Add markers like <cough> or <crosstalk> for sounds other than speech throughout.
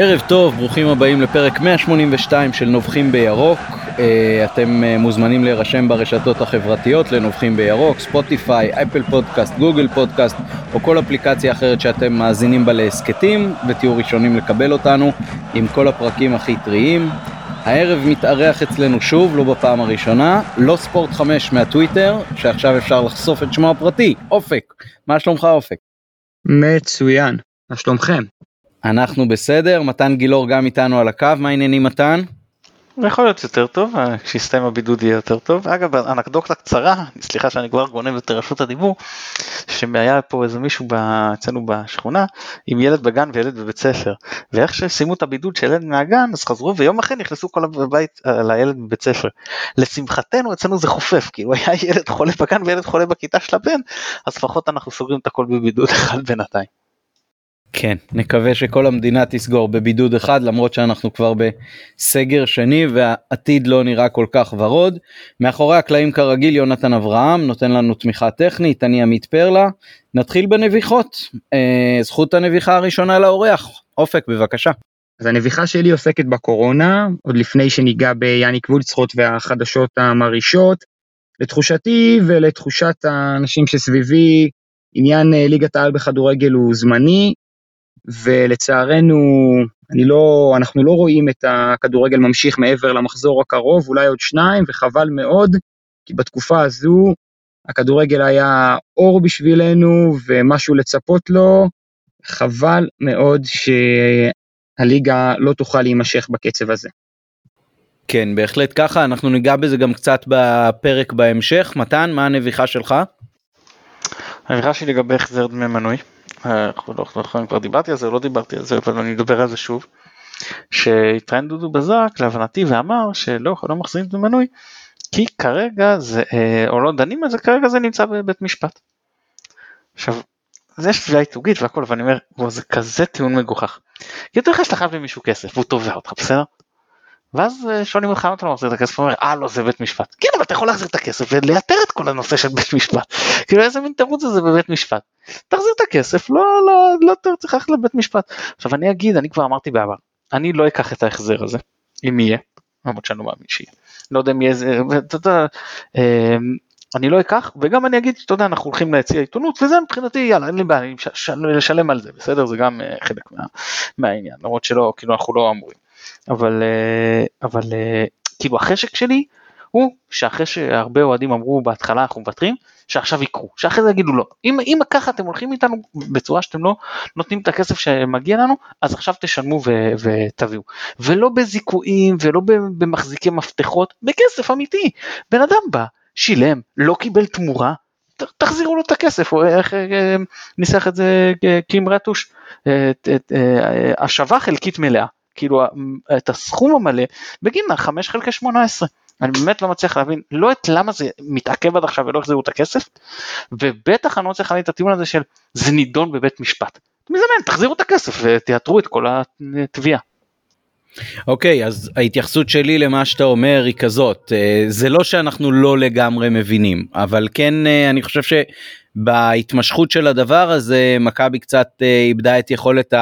ערב טוב, ברוכים הבאים לפרק 182 של נובחים בירוק. אה, אתם אה, מוזמנים להירשם ברשתות החברתיות לנובחים בירוק, ספוטיפיי, אפל פודקאסט, גוגל פודקאסט או כל אפליקציה אחרת שאתם מאזינים בה להסכתים ותהיו ראשונים לקבל אותנו עם כל הפרקים הכי טריים. הערב מתארח אצלנו שוב, לא בפעם הראשונה, לא ספורט 5 מהטוויטר, שעכשיו אפשר לחשוף את שמו הפרטי, אופק. מה שלומך אופק? מצוין, מה שלומכם? אנחנו בסדר, מתן גילאור גם איתנו על הקו, מה העניינים מתן? יכול להיות יותר טוב, אה, כשיסתיים הבידוד יהיה יותר טוב. אגב, אנקדוקטה קצרה, סליחה שאני כבר גונב את רשות הדיבור, שהיה פה איזה מישהו אצלנו בשכונה עם ילד בגן וילד בבית ספר, ואיך שסיימו את הבידוד של ילד מהגן, אז חזרו ויום אחרי נכנסו כל הבית אה, לילד בבית ספר. לשמחתנו אצלנו זה חופף, כאילו היה ילד חולה בגן וילד חולה בכיתה של הבן, אז לפחות אנחנו סוגרים את הכל בבידוד <laughs> אחד בינתיים. כן, נקווה שכל המדינה תסגור בבידוד אחד למרות שאנחנו כבר בסגר שני והעתיד לא נראה כל כך ורוד. מאחורי הקלעים כרגיל יונתן אברהם נותן לנו תמיכה טכנית, אני עמית פרלה. נתחיל בנביחות. אה, זכות הנביחה הראשונה לאורח. אופק בבקשה. אז הנביחה שלי עוסקת בקורונה, עוד לפני שניגע ביאניק וולצחוט והחדשות המרעישות. לתחושתי ולתחושת האנשים שסביבי, עניין אה, ליגת העל בכדורגל הוא זמני, ולצערנו אני לא, אנחנו לא רואים את הכדורגל ממשיך מעבר למחזור הקרוב, אולי עוד שניים, וחבל מאוד, כי בתקופה הזו הכדורגל היה אור בשבילנו ומשהו לצפות לו, חבל מאוד שהליגה לא תוכל להימשך בקצב הזה. כן, בהחלט ככה, אנחנו ניגע בזה גם קצת בפרק בהמשך. מתן, מה הנביכה שלך? הנביכה שלי לגבי החזר דמי מנוי. כבר דיברתי על זה, לא דיברתי על זה, אבל אני אדבר על זה שוב. שהתראיין דודו בזק להבנתי ואמר שלא לא מחזירים את המנוי כי כרגע זה, אה, או לא דנים על זה, כרגע זה נמצא בבית משפט. עכשיו, זה יש תביעה ייצוגית והכל, ואני אומר, בוא, זה כזה טיעון מגוחך. כי אתה יודע שאתה כסף, והוא תובע אותך, בסדר? ואז אה, שואלים אותך למה אתה לא מחזיר את הכסף, הוא אומר אה לא זה בית משפט, כן אבל אתה יכול להחזיר את הכסף ולייתר את כל הנושא של בית משפט, כאילו איזה מין תירוץ זה בבית משפט, תחזיר את הכסף, לא לא לא צריך ללכת לבית משפט. עכשיו אני אגיד, אני כבר אמרתי בעבר, אני לא אקח את ההחזר הזה, אם יהיה, למרות שאני לא מאמין שיהיה, לא יודע אם יהיה, זה, אתה יודע, אמ, אני לא אקח וגם אני אגיד אתה יודע אנחנו הולכים להציע עיתונות וזה מבחינתי יאללה אין לי בעיה אני לשלם על זה בסדר? זה גם אה, חלק מה, מהעניין למרות שלא כאילו אנחנו לא אמורים. אבל, אה, אבל אה, כאילו החשק שלי הוא שאחרי שהרבה אוהדים אמרו בהתחלה אנחנו מוותרים, שעכשיו יקרו, שאחרי זה יגידו לא. אם, אם ככה אתם הולכים איתנו בצורה שאתם לא נותנים את הכסף שמגיע לנו, אז עכשיו תשלמו ו, ותביאו. ולא בזיכויים ולא במחזיקי מפתחות, בכסף אמיתי. בן אדם בא, שילם, לא קיבל תמורה, תחזירו לו את הכסף, או איך אה, ניסח את זה קים רטוש, השבה חלקית מלאה. כאילו את הסכום המלא בגין ה-5 חלקי 18. אני באמת לא מצליח להבין לא את למה זה מתעכב עד עכשיו ולא החזירו את הכסף, ובטח אני לא מצליח להבין את הטיעון הזה של זה נידון בבית משפט. מזמן תחזירו את הכסף ותיאתרו את כל התביעה. אוקיי okay, אז ההתייחסות שלי למה שאתה אומר היא כזאת אה, זה לא שאנחנו לא לגמרי מבינים אבל כן אה, אני חושב שבהתמשכות של הדבר הזה מכבי קצת אה, איבדה את יכולת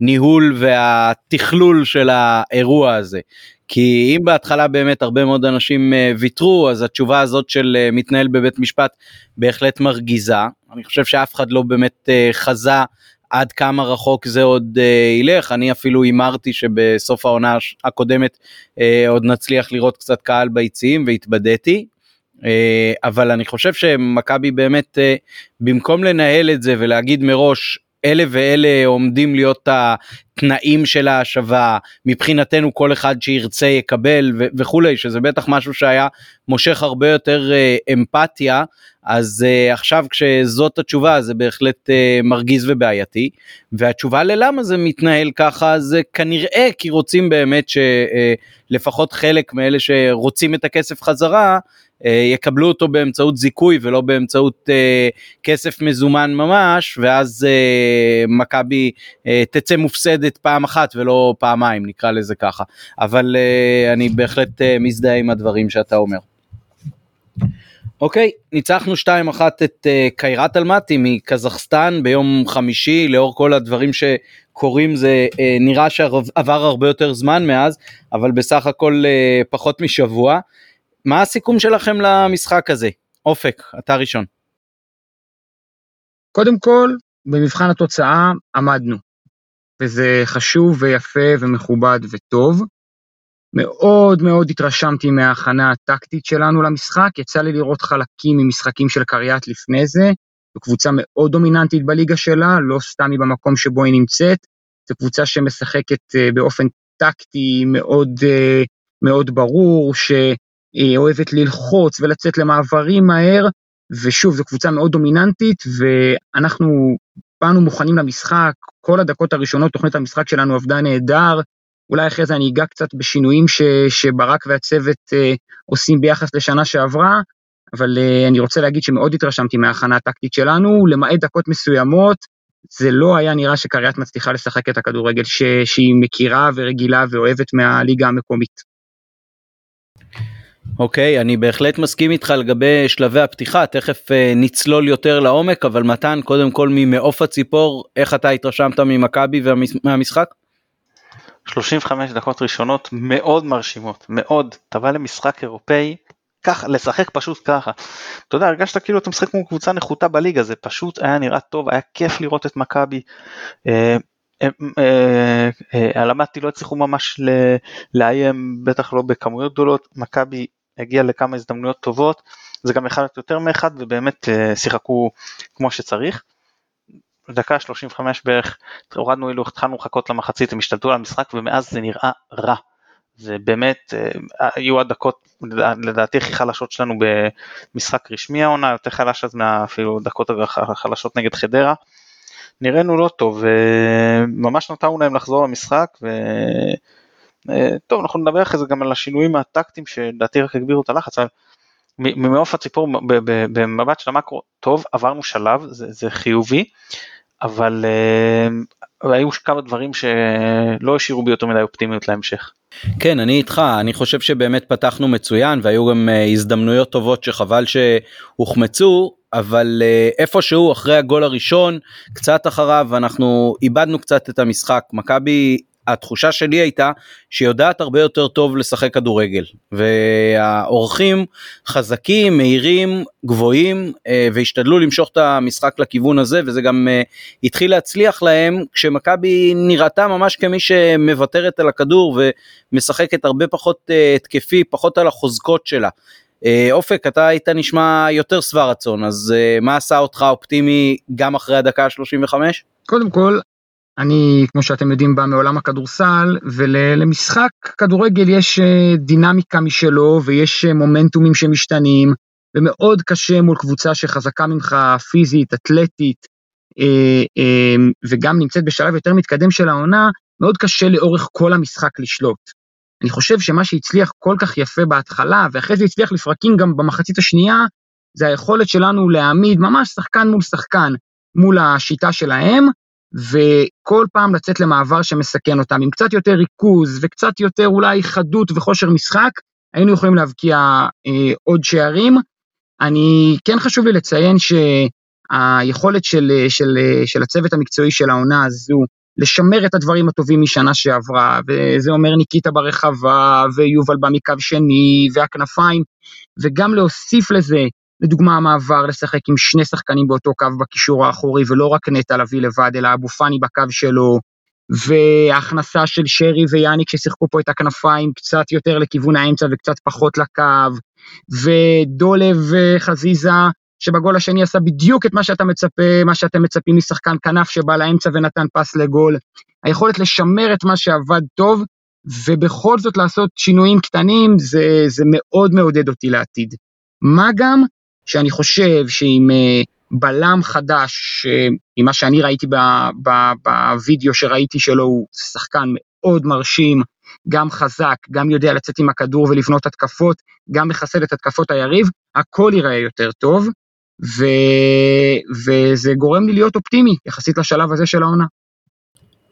הניהול והתכלול של האירוע הזה. כי אם בהתחלה באמת הרבה מאוד אנשים ויתרו אז התשובה הזאת של מתנהל בבית משפט בהחלט מרגיזה אני חושב שאף אחד לא באמת חזה עד כמה רחוק זה עוד אה, ילך, אני אפילו הימרתי שבסוף העונה הקודמת אה, עוד נצליח לראות קצת קהל ביציעים והתבדיתי. אה, אבל אני חושב שמכבי באמת אה, במקום לנהל את זה ולהגיד מראש אלה ואלה עומדים להיות התנאים של ההשבה מבחינתנו כל אחד שירצה יקבל ו- וכולי שזה בטח משהו שהיה מושך הרבה יותר uh, אמפתיה. אז uh, עכשיו כשזאת התשובה זה בהחלט uh, מרגיז ובעייתי. והתשובה ללמה זה מתנהל ככה זה כנראה כי רוצים באמת שלפחות uh, חלק מאלה שרוצים את הכסף חזרה אה, יקבלו אותו באמצעות זיכוי ולא באמצעות אה, כסף מזומן ממש ואז אה, מכבי תצא מופסדת פעם אחת ולא פעמיים נקרא לזה ככה אבל אני בהחלט מזדהה עם הדברים שאתה אומר. אוקיי, ניצחנו 2-1 את uh, קיירת אלמטי מקזחסטן ביום חמישי לאור כל הדברים קוראים זה אה, נראה שעבר הרבה יותר זמן מאז, אבל בסך הכל אה, פחות משבוע. מה הסיכום שלכם למשחק הזה? אופק, אתה ראשון. קודם כל, במבחן התוצאה עמדנו, וזה חשוב ויפה ומכובד וטוב. מאוד מאוד התרשמתי מההכנה הטקטית שלנו למשחק, יצא לי לראות חלקים ממשחקים של קריית לפני זה, זו קבוצה מאוד דומיננטית בליגה שלה, לא סתם היא במקום שבו היא נמצאת, זו קבוצה שמשחקת אה, באופן טקטי מאוד, אה, מאוד ברור, שהיא אוהבת ללחוץ ולצאת למעברים מהר, ושוב, זו קבוצה מאוד דומיננטית, ואנחנו באנו מוכנים למשחק, כל הדקות הראשונות תוכנית המשחק שלנו עבדה נהדר, אולי אחרי זה אני אגע קצת בשינויים ש, שברק והצוות אה, עושים ביחס לשנה שעברה, אבל אה, אני רוצה להגיד שמאוד התרשמתי מההכנה הטקטית שלנו, למעט דקות מסוימות, זה לא היה נראה שקריית מצליחה לשחק את הכדורגל ש, שהיא מכירה ורגילה ואוהבת מהליגה המקומית. אוקיי, okay, אני בהחלט מסכים איתך לגבי שלבי הפתיחה, תכף uh, נצלול יותר לעומק, אבל מתן, קודם כל ממעוף הציפור, איך אתה התרשמת ממכבי ומהמשחק? 35 דקות ראשונות מאוד מרשימות, מאוד. אתה בא למשחק אירופאי, ככה, לשחק פשוט ככה. אתה יודע, הרגשת כאילו אתה משחק כמו קבוצה נחותה בליגה, זה פשוט היה נראה טוב, היה כיף לראות את מכבי. אה, אה, למדתי לא הצליחו ממש לאיים, בטח לא בכמויות גדולות, מכבי הגיע לכמה הזדמנויות טובות, זה גם אחד יותר מאחד ובאמת אה, שיחקו כמו שצריך. דקה 35 בערך הורדנו אילו התחלנו לחכות למחצית הם השתלטו על המשחק ומאז זה נראה רע. זה באמת אה, היו הדקות לדעתי הכי חלשות שלנו במשחק רשמי העונה יותר חלש אז מאפילו דקות החלשות נגד חדרה. נראינו לא טוב וממש נתנו להם לחזור למשחק אה, טוב אנחנו נדבר אחרי זה גם על השינויים הטקטיים שלדעתי רק הגבירו את הלחץ. ממעוף הציפור במבט של המקרו טוב עברנו שלב זה, זה חיובי אבל uh, היו כמה דברים שלא השאירו בי יותר מדי אופטימיות להמשך. כן אני איתך אני חושב שבאמת פתחנו מצוין והיו גם uh, הזדמנויות טובות שחבל שהוחמצו אבל איפשהו אחרי הגול הראשון קצת אחריו אנחנו איבדנו קצת את המשחק מכבי התחושה שלי הייתה שהיא יודעת הרבה יותר טוב לשחק כדורגל והאורחים חזקים מהירים גבוהים אה, והשתדלו למשוך את המשחק לכיוון הזה וזה גם אה, התחיל להצליח להם כשמכבי נראתה ממש כמי שמוותרת על הכדור ומשחקת הרבה פחות אה, התקפי פחות על החוזקות שלה. אופק אתה היית נשמע יותר שבע רצון אז מה עשה אותך אופטימי גם אחרי הדקה ה-35? קודם כל אני, כמו שאתם יודעים, בא מעולם הכדורסל, ולמשחק כדורגל יש אה, דינמיקה משלו, ויש אה, מומנטומים שמשתנים, ומאוד קשה מול קבוצה שחזקה ממך פיזית, אתלטית, אה, וגם נמצאת בשלב יותר מתקדם של העונה, מאוד קשה לאורך כל המשחק לשלוט. אני חושב שמה שהצליח כל כך יפה בהתחלה, ואחרי זה הצליח לפרקים גם במחצית השנייה, זה היכולת שלנו להעמיד ממש שחקן מול שחקן מול השיטה שלהם, וכל פעם לצאת למעבר שמסכן אותם, עם קצת יותר ריכוז וקצת יותר אולי חדות וכושר משחק, היינו יכולים להבקיע אה, עוד שערים. אני, כן חשוב לי לציין שהיכולת של, של, של הצוות המקצועי של העונה הזו, לשמר את הדברים הטובים משנה שעברה, וזה אומר ניקיטה ברחבה, ויובל בא מקו שני, והכנפיים, וגם להוסיף לזה לדוגמה המעבר לשחק עם שני שחקנים באותו קו בקישור האחורי ולא רק נטע לביא לבד אלא אבו פאני בקו שלו וההכנסה של שרי ויאניק ששיחקו פה את הכנפיים קצת יותר לכיוון האמצע וקצת פחות לקו ודולב וחזיזה שבגול השני עשה בדיוק את מה שאתה מצפה, מה שאתם מצפים משחקן כנף שבא לאמצע ונתן פס לגול. היכולת לשמר את מה שעבד טוב ובכל זאת לעשות שינויים קטנים זה, זה מאוד מעודד אותי לעתיד. מה גם שאני חושב שעם אה, בלם חדש, ממה שאני ראיתי בווידאו שראיתי שלו, הוא שחקן מאוד מרשים, גם חזק, גם יודע לצאת עם הכדור ולבנות התקפות, גם מחסל את התקפות היריב, הכל ייראה יותר טוב, ו... וזה גורם לי להיות אופטימי יחסית לשלב הזה של העונה.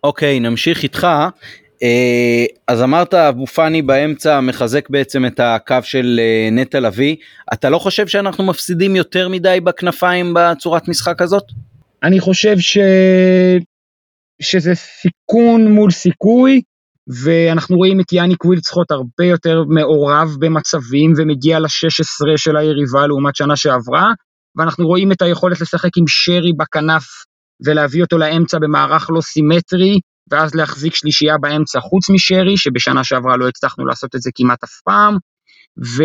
אוקיי, okay, נמשיך איתך. אה, אז אמרת אבו פאני באמצע מחזק בעצם את הקו של אה, נטע לביא אתה לא חושב שאנחנו מפסידים יותר מדי בכנפיים בצורת משחק הזאת? אני חושב ש... שזה סיכון מול סיכוי, ואנחנו רואים את יאניק ווילצחוט הרבה יותר מעורב במצבים ומגיע ל-16 של היריבה לעומת שנה שעברה, ואנחנו רואים את היכולת לשחק עם שרי בכנף ולהביא אותו לאמצע במערך לא סימטרי, ואז להחזיק שלישייה באמצע חוץ משרי, שבשנה שעברה לא הצלחנו לעשות את זה כמעט אף פעם. ו...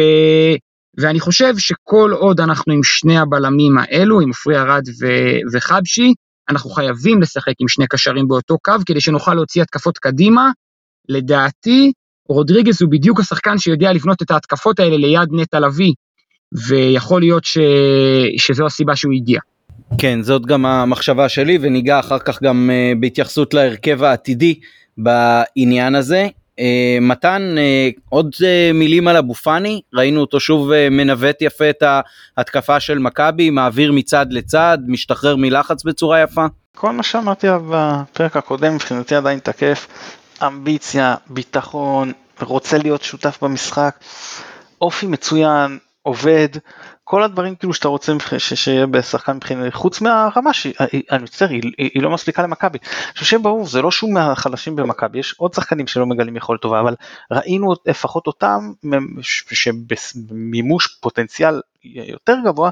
ואני חושב שכל עוד אנחנו עם שני הבלמים האלו, עם עפרי ארד ו... וחבשי, אנחנו חייבים לשחק עם שני קשרים באותו קו כדי שנוכל להוציא התקפות קדימה. לדעתי, רודריגז הוא בדיוק השחקן שיודע לבנות את ההתקפות האלה ליד נטע לביא, ויכול להיות ש... שזו הסיבה שהוא הגיע. כן, זאת גם המחשבה שלי, וניגע אחר כך גם uh, בהתייחסות להרכב העתידי בעניין הזה. Uh, מתן, uh, עוד uh, מילים על אבו פאני, ראינו אותו שוב uh, מנווט יפה את ההתקפה של מכבי, מעביר מצד לצד, משתחרר מלחץ בצורה יפה. כל מה שאמרתי בפרק הקודם מבחינתי עדיין תקף, אמביציה, ביטחון, רוצה להיות שותף במשחק, אופי מצוין, עובד, כל הדברים כאילו שאתה רוצה שיהיה בשחקן מבחינת חוץ מהרמה שאני מצטער היא, היא לא מספיקה למכבי. אני חושב שברור זה לא שום מהחלשים במכבי יש עוד שחקנים שלא מגלים יכולת טובה אבל ראינו לפחות אותם שבמימוש פוטנציאל יותר גבוה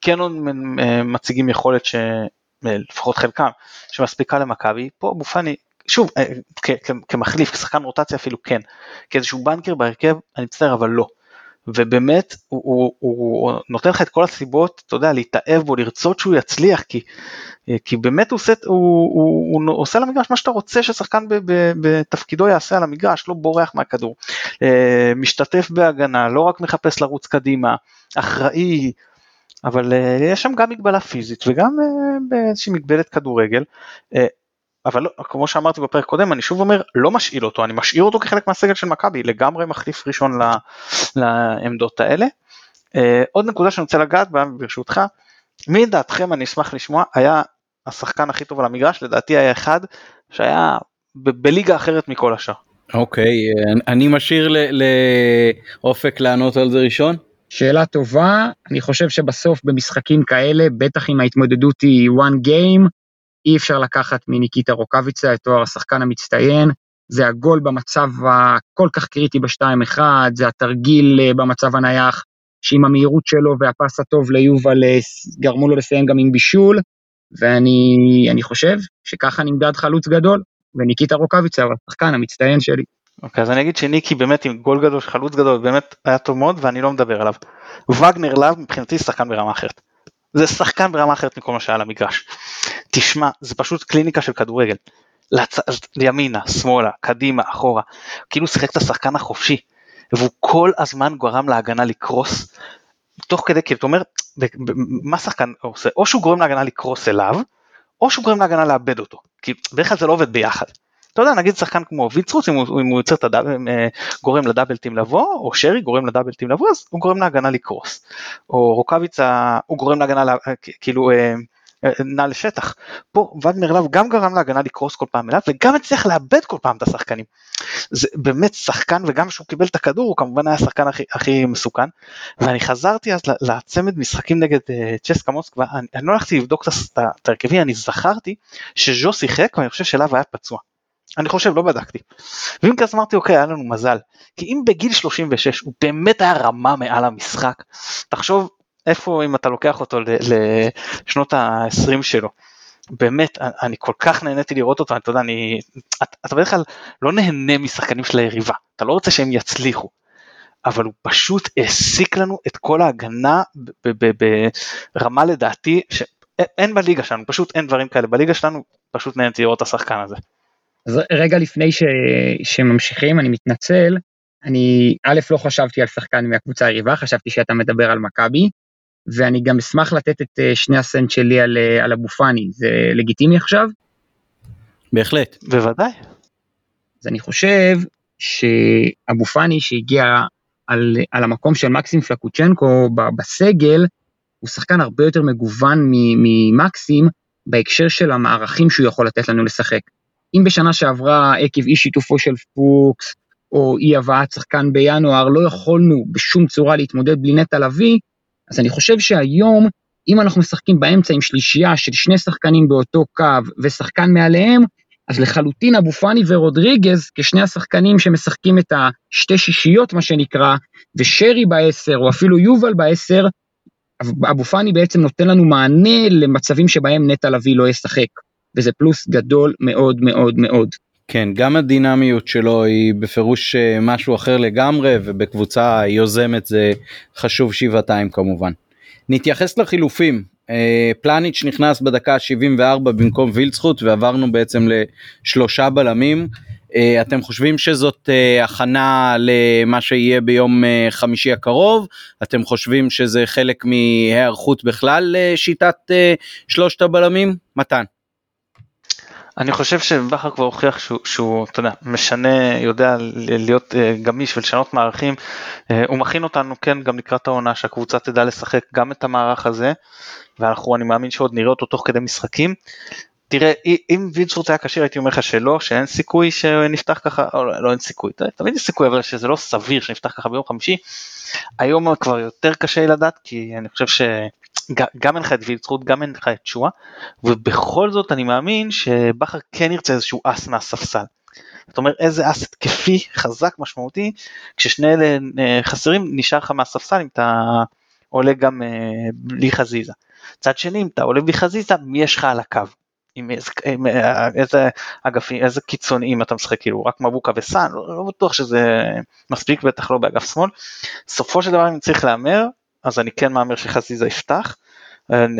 כן עוד מציגים יכולת שלפחות חלקם שמספיקה למכבי פה בופני שוב כמחליף כשחקן רוטציה אפילו כן כאיזשהו בנקר בהרכב אני מצטער אבל לא. ובאמת הוא, הוא, הוא נותן לך את כל הסיבות, אתה יודע, להתאהב בו, לרצות שהוא יצליח, כי, כי באמת הוא עושה, הוא, הוא, הוא עושה על המגרש מה שאתה רוצה ששחקן ב, ב, בתפקידו יעשה על המגרש, לא בורח מהכדור, אה, משתתף בהגנה, לא רק מחפש לרוץ קדימה, אחראי, אבל אה, יש שם גם מגבלה פיזית וגם אה, באיזושהי מגבלת כדורגל. אבל לא, כמו שאמרתי בפרק קודם אני שוב אומר לא משאיל אותו אני משאיר אותו כחלק מהסגל של מכבי לגמרי מחליף ראשון לה, לעמדות האלה. Uh, עוד נקודה שאני רוצה לגעת בה ברשותך מי דעתכם אני אשמח לשמוע היה השחקן הכי טוב על המגרש לדעתי היה אחד שהיה ב- בליגה אחרת מכל השאר. אוקיי okay, אני משאיר לאופק לענות על זה ראשון. שאלה טובה אני חושב שבסוף במשחקים כאלה בטח אם ההתמודדות היא one game אי אפשר לקחת מניקיטה רוקאביצה את תואר השחקן המצטיין, זה הגול במצב הכל כך קריטי ב-2-1, זה התרגיל אה, במצב הנייח, שעם המהירות שלו והפס הטוב ליובל גרמו לו לסיים גם עם בישול, ואני חושב שככה נמדד חלוץ גדול, וניקיטה רוקאביצה הוא השחקן המצטיין שלי. אוקיי, okay, אז אני אגיד שניקי באמת עם גול גדול, חלוץ גדול, באמת היה טוב מאוד ואני לא מדבר עליו. וגנר לאב מבחינתי שחקן ברמה אחרת. זה שחקן ברמה אחרת מכל מה שהיה על המגרש. תשמע, זה פשוט קליניקה של כדורגל. לצ... ימינה, שמאלה, קדימה, אחורה. כאילו שיחק את השחקן החופשי. והוא כל הזמן גרם להגנה לקרוס. תוך כדי, כאילו, אתה אומר, מה שחקן עושה? או שהוא גורם להגנה לקרוס אליו, או שהוא גורם להגנה לאבד אותו. כי בדרך כלל זה לא עובד ביחד. אתה יודע, נגיד שחקן כמו ויצרוץ, אם הוא, אם הוא יוצר את הדאבל, אה, גורם לדאבלטים לבוא, או שרי גורם לדאבלטים לבוא, אז הוא גורם להגנה לקרוס. או רוקאביצה, הוא גורם להגנה, לה, כאילו, נע לשטח. פה וגנר לאו גם גרם להגנה לקרוס כל פעם אליו, וגם הצליח לאבד כל פעם את השחקנים. זה באמת שחקן, וגם כשהוא קיבל את הכדור, הוא כמובן היה השחקן הכי, הכי מסוכן. ואני חזרתי אז לצמד משחקים נגד צ'סקה מוסקבה, אני, אני לא הלכתי לבדוק את ההרכבי, אני זכרתי שז'ו שיחק, ואני חושב שאליו היה פצוע. אני חושב, לא בדקתי. ואם כזה אמרתי, אוקיי, היה לנו מזל. כי אם בגיל 36 הוא באמת היה רמה מעל המשחק, תחשוב איפה אם אתה לוקח אותו לשנות ה-20 שלו. באמת, אני כל כך נהניתי לראות אותו, אתה יודע, אני, אתה בדרך כלל לא נהנה משחקנים של היריבה, אתה לא רוצה שהם יצליחו, אבל הוא פשוט העסיק לנו את כל ההגנה ברמה לדעתי, שאין בליגה שלנו, פשוט אין דברים כאלה, בליגה שלנו פשוט נהניתי לראות את השחקן הזה. אז רגע לפני ש... שממשיכים, אני מתנצל, אני א', לא חשבתי על שחקן מהקבוצה היריבה, חשבתי שאתה מדבר על מכבי, ואני גם אשמח לתת את אה, שני הסנט שלי על, אה, על אבו פאני, זה לגיטימי עכשיו? בהחלט. בוודאי. אז אני חושב שאבו פאני שהגיע על, על המקום של מקסים פלקוצ'נקו בסגל, הוא שחקן הרבה יותר מגוון ממקסים בהקשר של המערכים שהוא יכול לתת לנו לשחק. אם בשנה שעברה עקב אי שיתופו של פוקס, או אי הבאת שחקן בינואר, לא יכולנו בשום צורה להתמודד בלי נטע לביא, אז אני חושב שהיום, אם אנחנו משחקים באמצע עם שלישייה של שני שחקנים באותו קו ושחקן מעליהם, אז לחלוטין אבו פאני ורודריגז, כשני השחקנים שמשחקים את השתי שישיות, מה שנקרא, ושרי בעשר, או אפילו יובל בעשר, אבו פאני בעצם נותן לנו מענה למצבים שבהם נטע לביא לא ישחק, וזה פלוס גדול מאוד מאוד מאוד. כן, גם הדינמיות שלו היא בפירוש אה, משהו אחר לגמרי, ובקבוצה יוזמת זה חשוב שבעתיים כמובן. נתייחס לחילופים, אה, פלניץ' נכנס בדקה 74 במקום וילצחוט ועברנו בעצם לשלושה בלמים. אה, אתם חושבים שזאת הכנה למה שיהיה ביום חמישי הקרוב? אתם חושבים שזה חלק מהיערכות בכלל לשיטת שלושת הבלמים? מתן. אני חושב שבכר כבר הוכיח שהוא, שהוא, אתה יודע, משנה, יודע להיות uh, גמיש ולשנות מערכים. Uh, הוא מכין אותנו, כן, גם לקראת העונה שהקבוצה תדע לשחק גם את המערך הזה, ואנחנו, אני מאמין שעוד נראה אותו תוך כדי משחקים. תראה, אם וילצרוט היה כשיר הייתי אומר לך שלא, שאין סיכוי שנפתח ככה, או לא, לא אין סיכוי, תמיד יש סיכוי, אבל שזה לא סביר שנפתח ככה ביום חמישי. היום כבר יותר קשה לדעת, כי אני חושב ש... גם אין לך את וילצחוט, גם אין לך את שואה, ובכל זאת אני מאמין שבכר כן ירצה איזשהו אס מהספסל. זאת אומרת איזה אס התקפי חזק משמעותי, כששני אלה אה, חסרים נשאר לך מהספסל אם אתה עולה גם אה, בלי חזיזה. צד שני אם אתה עולה בלי חזיזה מי יש לך על הקו? עם איזה, עם אה, איזה אגפים, איזה קיצוניים אתה משחק, כאילו רק מבוקה וסאן, לא, לא בטוח שזה מספיק, בטח לא באגף שמאל. סופו של דבר אם צריך להמר, אז אני כן מהמר שחזיזה יפתח,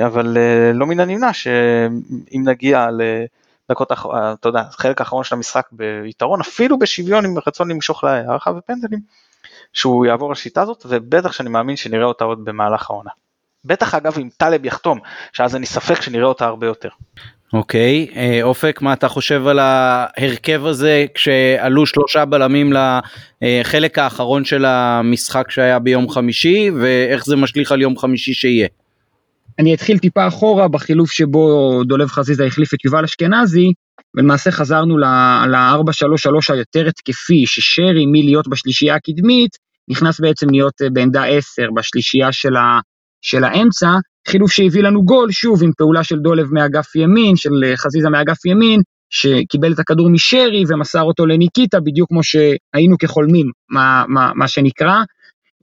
אבל אה, לא מן הנמנע שאם נגיע לדקות, אתה יודע, חלק האחרון של המשחק ביתרון, אפילו בשוויון עם רצון למשוך להערכה ופנדלים, שהוא יעבור לשיטה הזאת, ובטח שאני מאמין שנראה אותה עוד במהלך העונה. בטח אגב אם טלב יחתום, שאז אני ספק שנראה אותה הרבה יותר. אוקיי, okay, אה, אופק, מה אתה חושב על ההרכב הזה כשעלו שלושה בלמים לחלק האחרון של המשחק שהיה ביום חמישי, ואיך זה משליך על יום חמישי שיהיה? אני אתחיל טיפה אחורה בחילוף שבו דולב חזיזה החליף את יובל אשכנזי, ולמעשה חזרנו ל-4-3-3 היותר התקפי, ששרי מלהיות בשלישייה הקדמית, נכנס בעצם להיות אה, בעמדה 10 בשלישייה של, ה, של האמצע, חילוף שהביא לנו גול, שוב עם פעולה של דולב מאגף ימין, של אה, חזיזה מאגף ימין, שקיבל את הכדור משרי ומסר אותו לניקיטה, בדיוק כמו שהיינו כחולמים, מה, מה, מה שנקרא.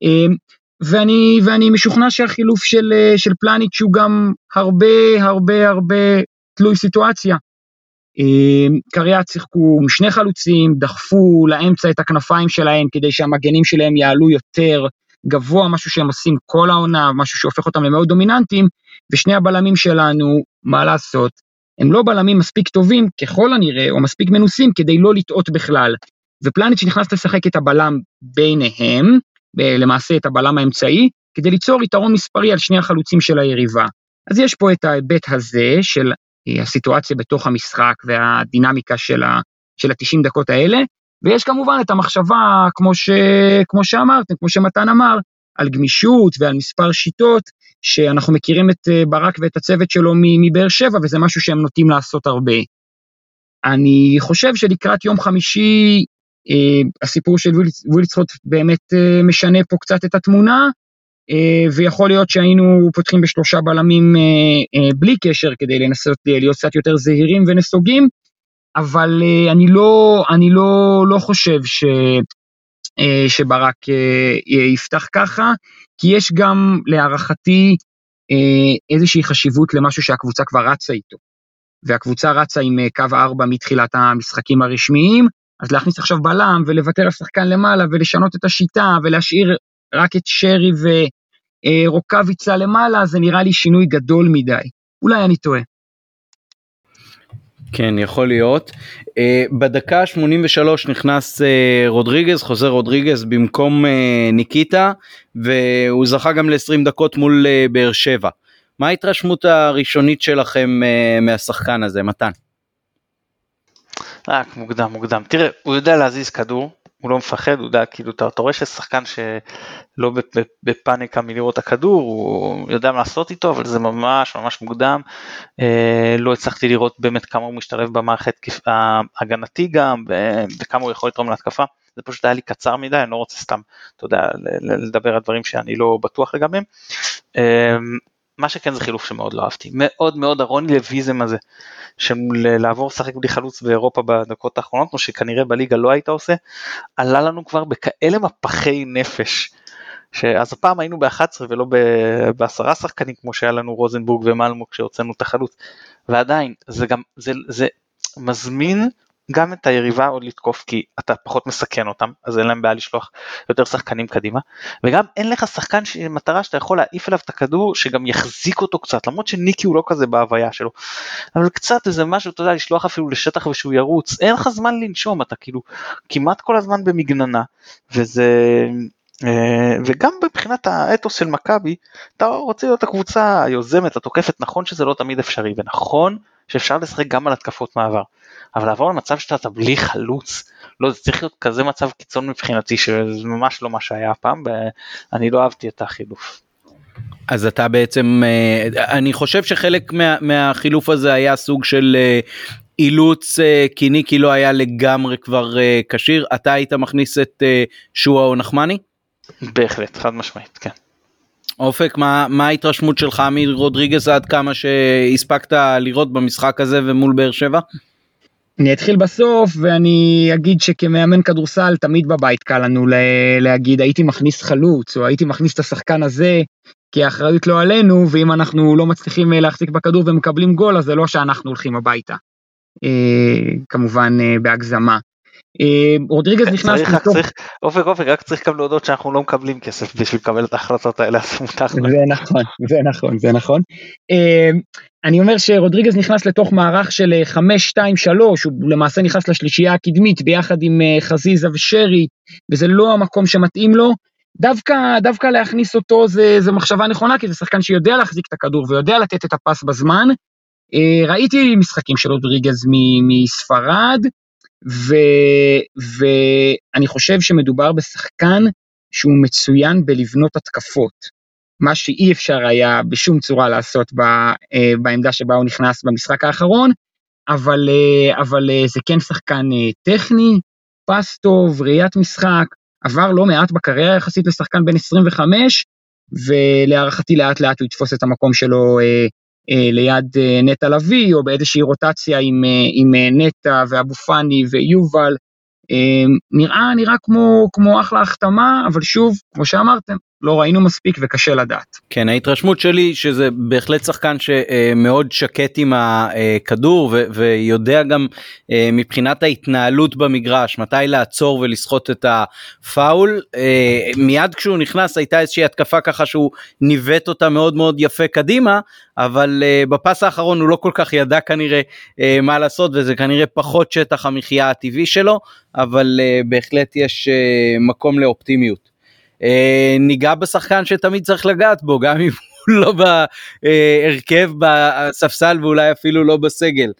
אמ, ואני, ואני משוכנע שהחילוף של, אה, של פלניץ' הוא גם הרבה הרבה הרבה תלוי סיטואציה. אמ, קריאט שיחקו עם שני חלוצים, דחפו לאמצע את הכנפיים שלהם כדי שהמגנים שלהם יעלו יותר גבוה, משהו שהם עושים כל העונה, משהו שהופך אותם למאוד דומיננטיים, ושני הבלמים שלנו, מה לעשות, הם לא בלמים מספיק טובים ככל הנראה, או מספיק מנוסים כדי לא לטעות בכלל. ופלניץ' נכנס לשחק את הבלם ביניהם, למעשה את הבלם האמצעי, כדי ליצור יתרון מספרי על שני החלוצים של היריבה. אז יש פה את ההיבט הזה של אה, הסיטואציה בתוך המשחק והדינמיקה של ה-90 דקות האלה, ויש כמובן את המחשבה, כמו, ש, כמו שאמרתם, כמו שמתן אמר, על גמישות ועל מספר שיטות, שאנחנו מכירים את אה, ברק ואת הצוות שלו מבאר שבע, וזה משהו שהם נוטים לעשות הרבה. אני חושב שלקראת יום חמישי, אה, הסיפור של וילצחוט באמת אה, משנה פה קצת את התמונה, אה, ויכול להיות שהיינו פותחים בשלושה בלמים אה, אה, בלי קשר כדי לנסות אה, להיות קצת יותר זהירים ונסוגים, אבל uh, אני לא, אני לא, לא חושב ש, uh, שברק uh, יפתח ככה, כי יש גם להערכתי איזושהי חשיבות למשהו שהקבוצה כבר רצה איתו. והקבוצה רצה עם קו 4 מתחילת המשחקים הרשמיים, אז להכניס עכשיו בלם ולוותר על שחקן למעלה ולשנות את השיטה ולהשאיר רק את שרי ורוקאביצה למעלה, זה נראה לי שינוי גדול מדי. אולי אני טועה. כן יכול להיות. Uh, בדקה 83 נכנס uh, רודריגז חוזר רודריגז במקום uh, ניקיטה והוא זכה גם ל-20 דקות מול uh, באר שבע. מה ההתרשמות הראשונית שלכם uh, מהשחקן הזה מתן? רק מוקדם מוקדם תראה הוא יודע להזיז כדור הוא לא מפחד, הוא יודע, כאילו, אתה, אתה רואה ששחקן שלא בפאניקה מלראות הכדור, הוא יודע מה לעשות איתו, אבל זה ממש ממש מוקדם. אה, לא הצלחתי לראות באמת כמה הוא משתלב במערכת ההגנתי גם, וכמה הוא יכול לתרום להתקפה. זה פשוט היה לי קצר מדי, אני לא רוצה סתם, אתה יודע, לדבר על דברים שאני לא בטוח לגביהם. אה, מה שכן זה חילוף שמאוד לא אהבתי, מאוד מאוד הרוני לויזם הזה, של לעבור לשחק בלי חלוץ באירופה בדקות האחרונות, או שכנראה בליגה לא היית עושה, עלה לנו כבר בכאלה מפחי נפש. שאז הפעם היינו ב-11 ולא בעשרה שחקנים כמו שהיה לנו רוזנבורג ומלמו כשהוצאנו את החלוץ ועדיין זה גם זה, זה מזמין גם את היריבה עוד לתקוף כי אתה פחות מסכן אותם אז אין להם בעיה לשלוח יותר שחקנים קדימה. וגם אין לך שחקן מטרה שאתה יכול להעיף אליו את הכדור שגם יחזיק אותו קצת למרות שניקי הוא לא כזה בהוויה שלו. אבל קצת איזה משהו אתה יודע לשלוח אפילו לשטח ושהוא ירוץ. אין לך זמן לנשום אתה כאילו כמעט כל הזמן במגננה. וזה אה, וגם מבחינת האתוס של מכבי אתה רוצה להיות הקבוצה היוזמת התוקפת נכון שזה לא תמיד אפשרי ונכון שאפשר לשחק גם על התקפות מעבר אבל לעבור למצב שאתה בלי חלוץ לא זה צריך להיות כזה מצב קיצון מבחינתי שזה ממש לא מה שהיה הפעם ואני לא אהבתי את החילוף. אז אתה בעצם אה, אני חושב שחלק מה, מהחילוף הזה היה סוג של אה, אילוץ כי ניקי לא היה לגמרי כבר כשיר אתה היית מכניס את שואה או נחמני? בהחלט, חד משמעית, כן. אופק, מה, מה ההתרשמות שלך מרודריגז עד כמה שהספקת לראות במשחק הזה ומול באר שבע? אני אתחיל בסוף ואני אגיד שכמאמן כדורסל תמיד בבית קל לנו להגיד הייתי מכניס חלוץ או הייתי מכניס את השחקן הזה כי האחריות לא עלינו ואם אנחנו לא מצליחים להחזיק בכדור ומקבלים גול אז זה לא שאנחנו הולכים הביתה. אה, כמובן אה, בהגזמה. אה, רודריגז נכנס לתוך... אופק אופק רק צריך גם להודות שאנחנו לא מקבלים כסף בשביל לקבל את ההחלטות האלה אז מותר זה נכון זה נכון זה נכון. אה, אני אומר שרודריגז נכנס לתוך מערך של 5-2-3 אה, הוא למעשה נכנס לשלישייה הקדמית ביחד עם חזיזה ושרי וזה לא המקום שמתאים לו. דווקא דווקא להכניס אותו זה, זה מחשבה נכונה כי זה שחקן שיודע להחזיק את הכדור ויודע לתת את הפס בזמן. ראיתי משחקים של רודריגז מספרד ואני חושב שמדובר בשחקן שהוא מצוין בלבנות התקפות, מה שאי אפשר היה בשום צורה לעשות אה, בעמדה שבה הוא נכנס במשחק האחרון, אבל, אה, אבל אה, זה כן שחקן טכני, פס טוב, ראיית משחק, עבר לא מעט בקריירה יחסית לשחקן בן 25, ולהערכתי לאט לאט הוא יתפוס את המקום שלו ליד אה, נטע לביא, או באיזושהי רוטציה עם, אה, עם נטע ואבו פאני ויובל. נראה, נראה כמו, כמו אחלה החתמה, אבל שוב, כמו שאמרתם, לא ראינו מספיק וקשה לדעת. כן ההתרשמות שלי שזה בהחלט שחקן שמאוד שקט עם הכדור ויודע גם אה, מבחינת ההתנהלות במגרש מתי לעצור ולסחוט את הפאול אה, מיד כשהוא נכנס הייתה איזושהי התקפה ככה שהוא ניווט אותה מאוד מאוד יפה קדימה אבל אה, בפס האחרון הוא לא כל כך ידע כנראה מה לעשות וזה כנראה פחות שטח המחיה הטבעי שלו אבל בהחלט יש מקום לאופטימיות. אה, ניגע בשחקן שתמיד צריך לגעת בו גם אם הוא לא בהרכב בספסל ואולי אפילו לא בסגל.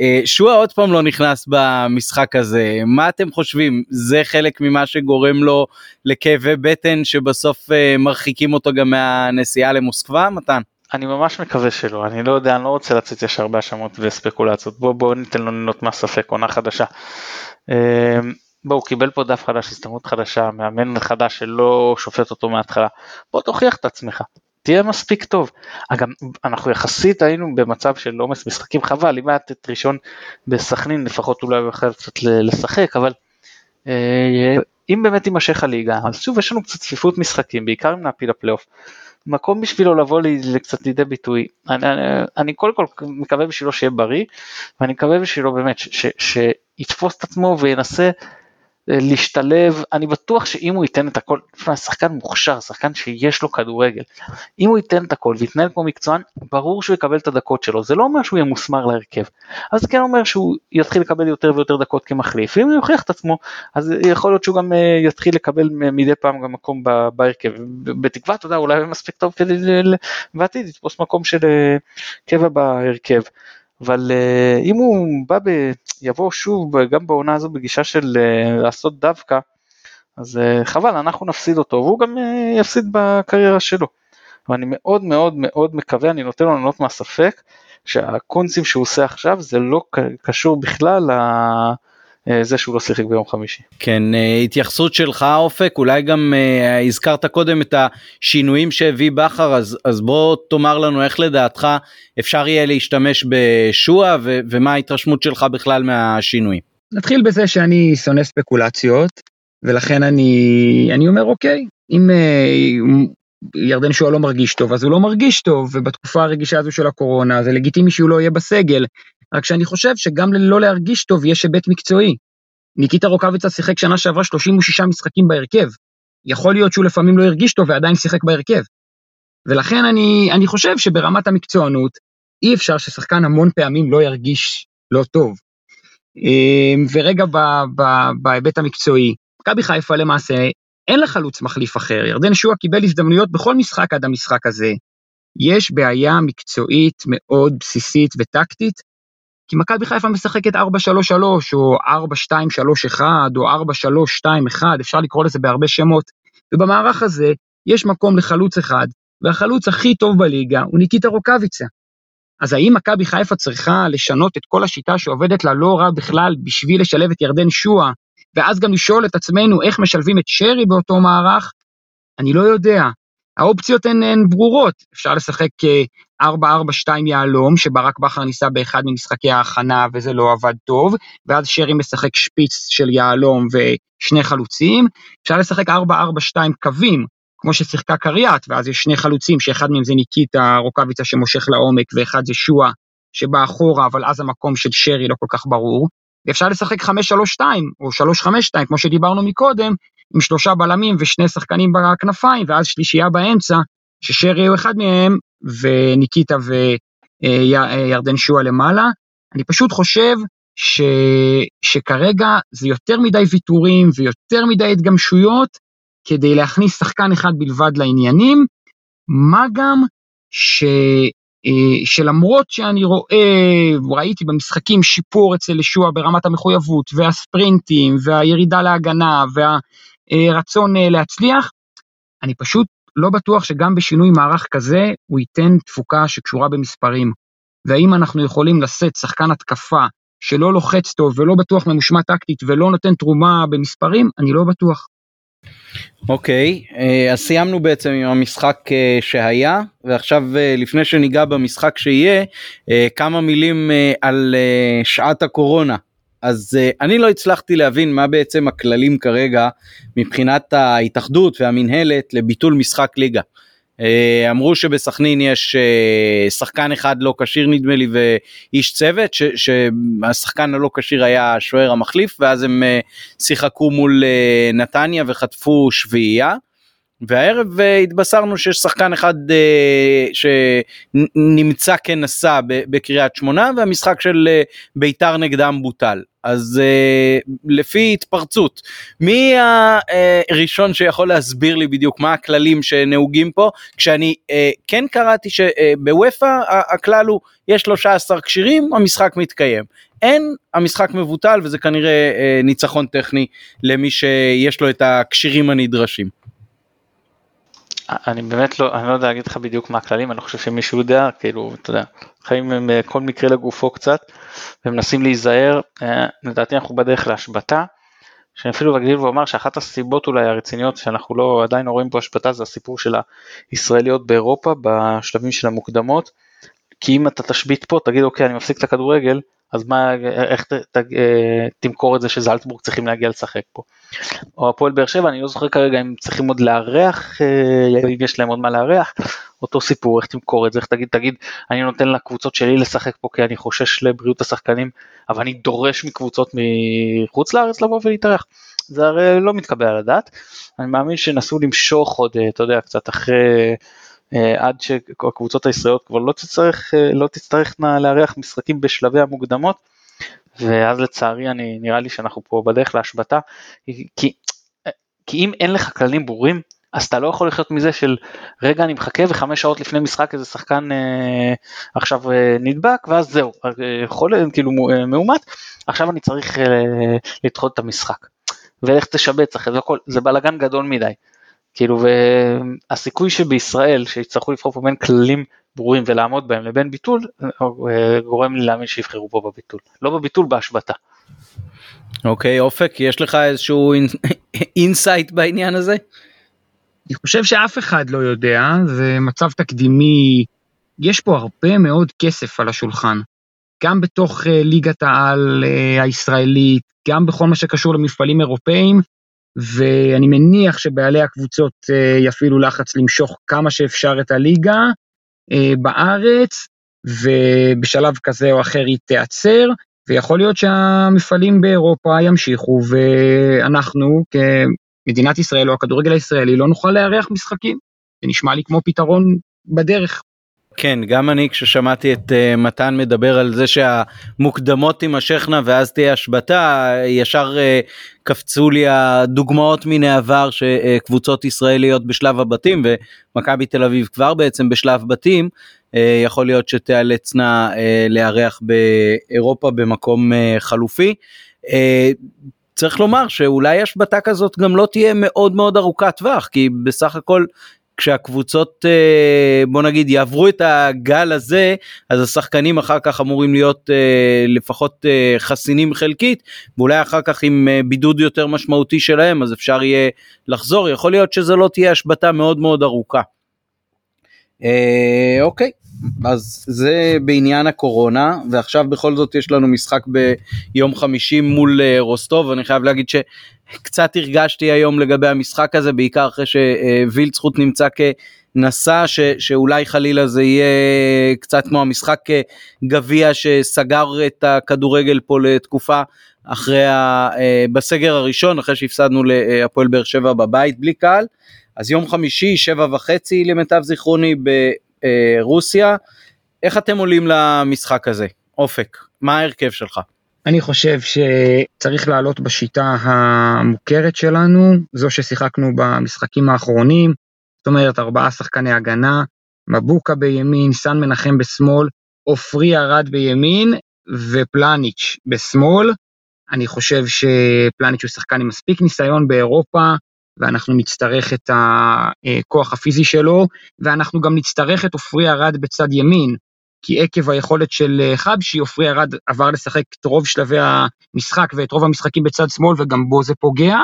אה, שועה עוד פעם לא נכנס במשחק הזה מה אתם חושבים זה חלק ממה שגורם לו לכאבי בטן שבסוף אה, מרחיקים אותו גם מהנסיעה למוסקבה מתן. אני ממש מקווה שלא אני לא יודע אני לא רוצה לצאת ישר בהאשמות וספקולציות בוא בוא ניתן לו ליהנות מהספק עונה חדשה. בוא, הוא קיבל פה דף חדש, הסתמרות חדשה, מאמן חדש שלא שופט אותו מההתחלה, בוא תוכיח את עצמך, תהיה מספיק טוב. אגב, אנחנו יחסית היינו במצב של עומס משחקים, חבל, אם היה את ראשון בסכנין לפחות אולי הוא יכול קצת לשחק, אבל אה, אם באמת יימשך הליגה, אז שוב יש לנו קצת צפיפות משחקים, בעיקר אם נעפיל לפלייאוף. מקום בשבילו לבוא לי קצת לידי ביטוי. אני, אני, אני קודם כל מקווה בשבילו שיהיה בריא, ואני מקווה בשבילו באמת שיתפוס את עצמו וינסה להשתלב, אני בטוח שאם הוא ייתן את הכל, שחקן מוכשר, שחקן שיש לו כדורגל, אם הוא ייתן את הכל ויתנהל כמו מקצוען, ברור שהוא יקבל את הדקות שלו, זה לא אומר שהוא יהיה מוסמר להרכב, אז זה כן אומר שהוא יתחיל לקבל יותר ויותר דקות כמחליף, ואם הוא יוכיח את עצמו, אז יכול להיות שהוא גם אה, יתחיל לקבל מדי פעם גם מקום בהרכב, בתקווה, אתה יודע, אולי מספיק טוב כדי בעתיד לתפוס מקום של אה, קבע בהרכב. אבל uh, אם הוא בא ב... יבוא שוב גם בעונה הזו בגישה של uh, לעשות דווקא, אז uh, חבל, אנחנו נפסיד אותו, והוא גם יפסיד בקריירה שלו. ואני מאוד מאוד מאוד מקווה, אני נותן לו לענות מהספק, שהקונסים שהוא עושה עכשיו זה לא קשור בכלל אה, זה שהוא לא שיחק ביום חמישי. כן, אה, התייחסות שלך אופק, אולי גם אה, הזכרת קודם את השינויים שהביא בכר, אז, אז בוא תאמר לנו איך לדעתך אפשר יהיה להשתמש בשועה ו- ומה ההתרשמות שלך בכלל מהשינויים. נתחיל בזה שאני שונא ספקולציות, ולכן אני, אני אומר אוקיי, אם ירדן שועה לא מרגיש טוב, אז הוא לא מרגיש טוב, ובתקופה הרגישה הזו של הקורונה זה לגיטימי שהוא לא יהיה בסגל, רק שאני חושב שגם ללא להרגיש טוב יש היבט מקצועי. ניקיטה רוקאביצה שיחק שנה שעברה 36 משחקים בהרכב. יכול להיות שהוא לפעמים לא הרגיש טוב ועדיין שיחק בהרכב. ולכן אני, אני חושב שברמת המקצוענות, אי אפשר ששחקן המון פעמים לא ירגיש לא טוב. אמ, ורגע בהיבט המקצועי, מכבי חיפה למעשה אין לה חלוץ מחליף אחר, ירדן שועה קיבל הזדמנויות בכל משחק עד המשחק הזה. יש בעיה מקצועית מאוד בסיסית וטקטית, כי מכבי חיפה משחקת 4-3-3 או 4-2-3-1 או 4-3-2-1, אפשר לקרוא לזה בהרבה שמות, ובמערך הזה יש מקום לחלוץ אחד, והחלוץ הכי טוב בליגה הוא ניקיטה רוקאביצה. אז האם מכבי חיפה צריכה לשנות את כל השיטה שעובדת לה לא רע בכלל בשביל לשלב את ירדן שועה, ואז גם לשאול את עצמנו איך משלבים את שרי באותו מערך? אני לא יודע. האופציות הן, הן ברורות, אפשר לשחק 4-4-2 יהלום, שברק בכר ניסה באחד ממשחקי ההכנה וזה לא עבד טוב, ואז שרי משחק שפיץ של יהלום ושני חלוצים, אפשר לשחק 4-4-2 קווים, כמו ששיחקה קריית, ואז יש שני חלוצים, שאחד מהם זה ניקיטה רוקאביצה שמושך לעומק, ואחד זה שועה שבא אחורה, אבל אז המקום של שרי לא כל כך ברור. ואפשר לשחק 5-3-2 או 3-5-2, כמו שדיברנו מקודם, עם שלושה בלמים ושני שחקנים בכנפיים, ואז שלישייה באמצע, ששרי הוא אחד מהם, וניקיטה וירדן שועה למעלה. אני פשוט חושב ש... שכרגע זה יותר מדי ויתורים ויותר מדי התגמשויות כדי להכניס שחקן אחד בלבד לעניינים, מה גם ש... אה, שלמרות שאני רואה, ראיתי במשחקים שיפור אצל ישוע ברמת המחויבות והספרינטים והירידה להגנה והרצון אה, להצליח, אני פשוט לא בטוח שגם בשינוי מערך כזה הוא ייתן תפוקה שקשורה במספרים. והאם אנחנו יכולים לשאת שחקן התקפה שלא לוחץ טוב ולא בטוח ממושמע טקטית ולא נותן תרומה במספרים, אני לא בטוח. אוקיי, okay, אה, אז סיימנו בעצם עם המשחק אה, שהיה, ועכשיו אה, לפני שניגע במשחק שיהיה, כמה מילים על שעת הקורונה. אז אני לא הצלחתי להבין מה בעצם הכללים כרגע מבחינת ההתאחדות והמינהלת לביטול משחק ליגה. אה, אמרו שבסכנין יש אה, שחקן אחד לא כשיר נדמה לי ואיש צוות ש, שהשחקן הלא כשיר היה השוער המחליף ואז הם אה, שיחקו מול נתניה וחטפו שביעייה. והערב התבשרנו שיש שחקן אחד שנמצא כנשא בקריית שמונה והמשחק של ביתר נגדם בוטל. אז uh, לפי התפרצות, מי הראשון שיכול להסביר לי בדיוק מה הכללים שנהוגים פה, כשאני uh, כן קראתי שבוופא uh, הכלל הוא יש 13 כשירים, המשחק מתקיים. אין, המשחק מבוטל וזה כנראה uh, ניצחון טכני למי שיש לו את הכשירים הנדרשים. אני באמת לא, אני לא יודע להגיד לך בדיוק מה הכללים, אני לא חושב שמישהו יודע, כאילו, אתה יודע, חיים עם אה, כל מקרה לגופו קצת, ומנסים להיזהר, אה, לדעתי אנחנו בדרך להשבתה, שאני אפילו אגדיל ואומר שאחת הסיבות אולי הרציניות שאנחנו לא, עדיין לא רואים פה השבתה זה הסיפור של הישראליות באירופה בשלבים של המוקדמות, כי אם אתה תשבית פה, תגיד אוקיי אני מפסיק את הכדורגל, אז מה, איך ת, ת, אה, תמכור את זה שזלצבורג צריכים להגיע לשחק פה. או הפועל באר שבע, אני לא זוכר כרגע אם צריכים עוד לארח, אה, אם יש להם עוד מה לארח, אותו סיפור, איך תמכור את זה, איך תגיד, תגיד, אני נותן לקבוצות שלי לשחק פה כי אני חושש לבריאות השחקנים, אבל אני דורש מקבוצות מחוץ לארץ לבוא ולהתארח. זה הרי לא מתקבל על הדעת. אני מאמין שנסו למשוך עוד, אה, אתה יודע, קצת אחרי... עד שהקבוצות הישראליות כבר לא תצטרך, לא תצטרכנה לארח משחקים בשלבי המוקדמות, ואז לצערי אני נראה לי שאנחנו פה בדרך להשבתה. כי, כי אם אין לך כללים ברורים אז אתה לא יכול לחיות מזה של רגע אני מחכה וחמש שעות לפני משחק איזה שחקן אה, עכשיו אה, נדבק ואז זהו אה, חולה כאילו אה, מאומת. עכשיו אני צריך אה, לדחות את המשחק. ואיך תשבץ אחרי זה הכל זה בלאגן גדול מדי כאילו והסיכוי שבישראל שיצטרכו לבחור פה בין כללים ברורים ולעמוד בהם לבין ביטול, אה, גורם לי להאמין שיבחרו פה בביטול. לא בביטול, בהשבתה. אוקיי, אופק, יש לך איזשהו insight <laughs> בעניין הזה? אני חושב שאף אחד לא יודע, זה מצב תקדימי, יש פה הרבה מאוד כסף על השולחן. גם בתוך אה, ליגת העל אה, הישראלית, גם בכל מה שקשור למפעלים אירופאים, ואני מניח שבעלי הקבוצות אה, יפעילו לחץ למשוך כמה שאפשר את הליגה בארץ, ובשלב כזה או אחר היא תיעצר, ויכול להיות שהמפעלים באירופה ימשיכו, ואנחנו כמדינת ישראל או הכדורגל הישראלי לא נוכל לארח משחקים. זה נשמע לי כמו פתרון בדרך. כן, גם אני כששמעתי את uh, מתן מדבר על זה שהמוקדמות תימשכנה ואז תהיה השבתה, ישר uh, קפצו לי הדוגמאות מן העבר שקבוצות ישראליות בשלב הבתים ומכבי תל אביב כבר בעצם בשלב בתים, uh, יכול להיות שתיאלצנה uh, לארח באירופה במקום uh, חלופי. Uh, צריך לומר שאולי השבתה כזאת גם לא תהיה מאוד מאוד ארוכת טווח כי בסך הכל כשהקבוצות אה, בוא נגיד יעברו את הגל הזה אז השחקנים אחר כך אמורים להיות אה, לפחות אה, חסינים חלקית ואולי אחר כך עם בידוד יותר משמעותי שלהם אז אפשר יהיה לחזור יכול להיות שזה לא תהיה השבתה מאוד מאוד ארוכה. אוקיי אז זה בעניין הקורונה ועכשיו בכל זאת יש לנו משחק ביום חמישי מול רוסטוב אני חייב להגיד ש... קצת הרגשתי היום לגבי המשחק הזה בעיקר אחרי שווילצחוט נמצא כנסע ש, שאולי חלילה זה יהיה קצת כמו המשחק גביע שסגר את הכדורגל פה לתקופה אחרי ה, בסגר הראשון אחרי שהפסדנו להפועל באר שבע בבית בלי קהל. אז יום חמישי שבע וחצי למיטב זיכרוני ברוסיה איך אתם עולים למשחק הזה אופק מה ההרכב שלך. אני חושב שצריך לעלות בשיטה המוכרת שלנו, זו ששיחקנו במשחקים האחרונים, זאת אומרת ארבעה שחקני הגנה, מבוקה בימין, סן מנחם בשמאל, עופרי ארד בימין ופלניץ' בשמאל. אני חושב שפלניץ' הוא שחקן עם מספיק ניסיון באירופה, ואנחנו נצטרך את הכוח הפיזי שלו, ואנחנו גם נצטרך את עופרי ארד בצד ימין. כי עקב היכולת של אה, חבשי, עופרי ארד עבר לשחק את רוב שלבי המשחק ואת רוב המשחקים בצד שמאל, וגם בו זה פוגע.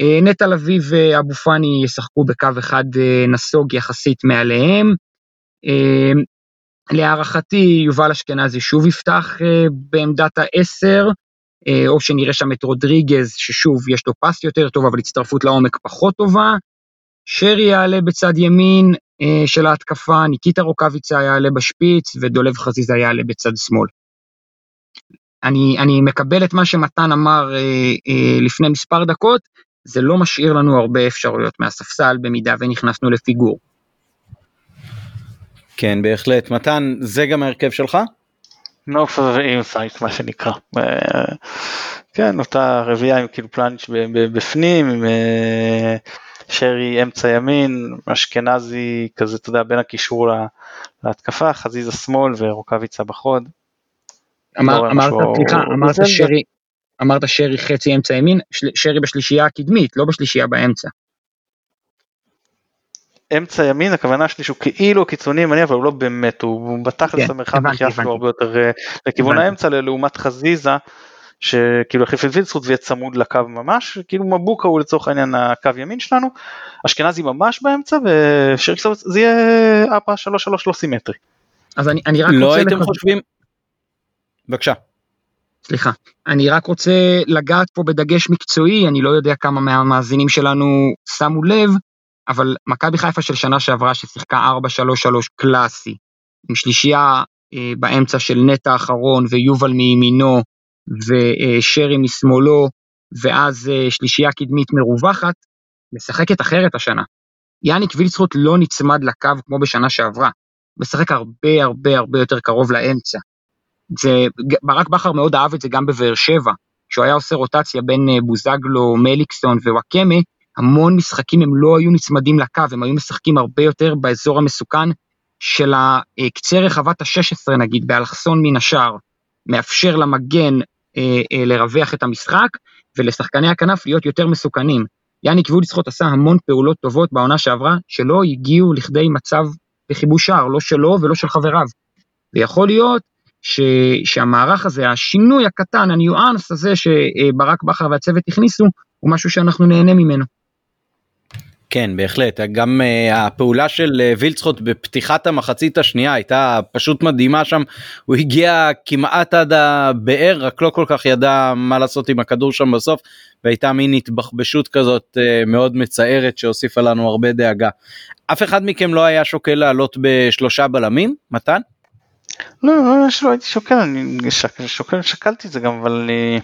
אה, נטע לביא ואבו פאני ישחקו בקו אחד אה, נסוג יחסית מעליהם. להערכתי, יובל אשכנזי שוב יפתח בעמדת העשר, או שנראה שם את רודריגז, ששוב, יש לו פס יותר טוב, אבל הצטרפות לעומק פחות טובה. שרי יעלה בצד ימין, אה, של ההתקפה, ניקיטה רוקאביצה יעלה בשפיץ ודולב חזיזה יעלה בצד שמאל. אני, אני מקבל את מה שמתן אמר אה, אה, לפני מספר דקות, זה לא משאיר לנו הרבה אפשרויות מהספסל במידה ונכנסנו לפיגור. כן בהחלט מתן זה גם ההרכב שלך? No further insight מה שנקרא. אה, כן אותה רביעייה עם כאילו פלאנץ' בפנים עם אה, שרי אמצע ימין, אשכנזי כזה, אתה יודע, בין הקישור להתקפה, חזיזה שמאל ורוקאביצה בחוד. אמר, אמרת, סליחה, אמרת שרי, אמרת שרי חצי אמצע ימין, שרי בשלישייה הקדמית, לא בשלישייה באמצע. אמצע ימין הכוונה שלי שהוא כאילו קיצוני ימני אבל הוא לא באמת הוא בתכלס המרחב מחיה שלו הרבה יותר אה, לכיוון האמצע לעומת חזיזה שכאילו החליף את וילצחוט ויהיה צמוד לקו ממש, כאילו מבוקה הוא לצורך העניין הקו ימין שלנו, אשכנזי ממש באמצע ושרקסלוט זה יהיה אפה 3-3 לא סימטרי. אז אני, אני רק לא רוצה... הייתם לחז... חושבים... בבקשה. סליחה. אני רק רוצה לגעת פה בדגש מקצועי, אני לא יודע כמה מהמאזינים שלנו שמו לב, אבל מכבי חיפה של שנה שעברה ששיחקה 4-3-3 קלאסי, עם שלישייה אה, באמצע של נטע האחרון ויובל מימינו, ושרי משמאלו, ואז אה, שלישייה קדמית מרווחת, משחקת אחרת השנה. יאניק וילצחוט לא נצמד לקו כמו בשנה שעברה, משחק הרבה הרבה הרבה יותר קרוב לאמצע. זה, ברק בכר מאוד אהב את זה גם בבאר שבע, כשהוא היה עושה רוטציה בין אה, בוזגלו, מליקסון ווואקמה, המון משחקים הם לא היו נצמדים לקו, הם היו משחקים הרבה יותר באזור המסוכן של הקצה רחבת ה-16 נגיד, באלכסון מן השאר, מאפשר למגן אה, אה, לרווח את המשחק, ולשחקני הכנף להיות יותר מסוכנים. יאניק וולסחוט עשה המון פעולות טובות בעונה שעברה, שלא הגיעו לכדי מצב בכיבוש שער, לא שלו ולא של חבריו. ויכול להיות ש, שהמערך הזה, השינוי הקטן, הניואנס הזה שברק בכר והצוות הכניסו, הוא משהו שאנחנו נהנה ממנו. כן בהחלט גם uh, הפעולה של uh, וילצחוט בפתיחת המחצית השנייה הייתה פשוט מדהימה שם הוא הגיע כמעט עד הבאר רק לא כל כך ידע מה לעשות עם הכדור שם בסוף והייתה מין התבחבשות כזאת uh, מאוד מצערת שהוסיפה לנו הרבה דאגה. אף אחד מכם לא היה שוקל לעלות בשלושה בלמים מתן? לא, לא, לא הייתי שוקל, אני שוקל, שקלתי את זה גם אבל אני...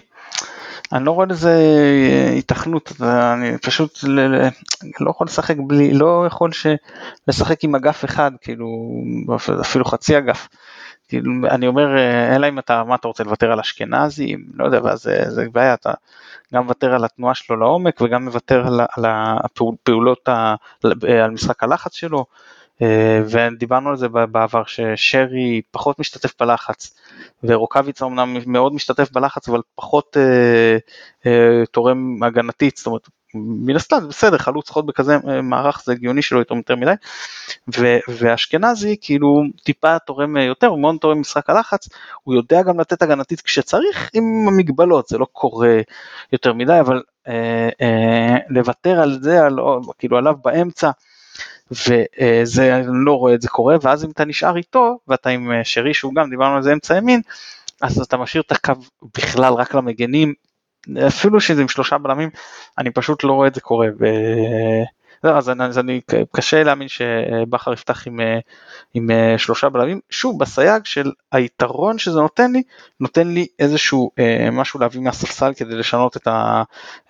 אני לא רואה לזה אה, התכנות, אני פשוט לא יכול לשחק בלי, לא יכול לשחק עם אגף אחד, כאילו, אפילו חצי אגף. כאילו, אני אומר, אה, אלא אם אתה, מה אתה רוצה לוותר על אשכנזי, לא יודע, ואז זה, זה בעיה, אתה גם מוותר על התנועה שלו לעומק וגם מוותר על, על הפעולות, על משחק הלחץ שלו. אה, ודיברנו על זה בעבר ששרי פחות משתתף בלחץ ורוקאביצה אמנם מאוד משתתף בלחץ אבל פחות אה, אה, תורם הגנתית זאת אומרת מן הסתם בסדר חלוץ חוד בכזה אה, מערך זה הגיוני שלא יתרום יותר מדי. ואשכנזי כאילו טיפה תורם יותר הוא מאוד תורם משחק הלחץ הוא יודע גם לתת הגנתית כשצריך עם המגבלות זה לא קורה יותר מדי אבל אה, אה, לוותר על זה על, כאילו עליו באמצע וזה אני לא רואה את זה קורה ואז אם אתה נשאר איתו ואתה עם אה, שרי שהוא גם דיברנו על זה אמצע ימין אז אתה משאיר את הקו בכלל רק למגנים אפילו שזה עם שלושה בלמים אני פשוט לא רואה את זה קורה. ו... לא, אז אני, אז אני קשה להאמין שבכר יפתח עם, אה, עם אה, שלושה בלמים, שוב בסייג של היתרון שזה נותן לי, נותן לי איזשהו אה, משהו להביא מהספסל כדי לשנות את, ה,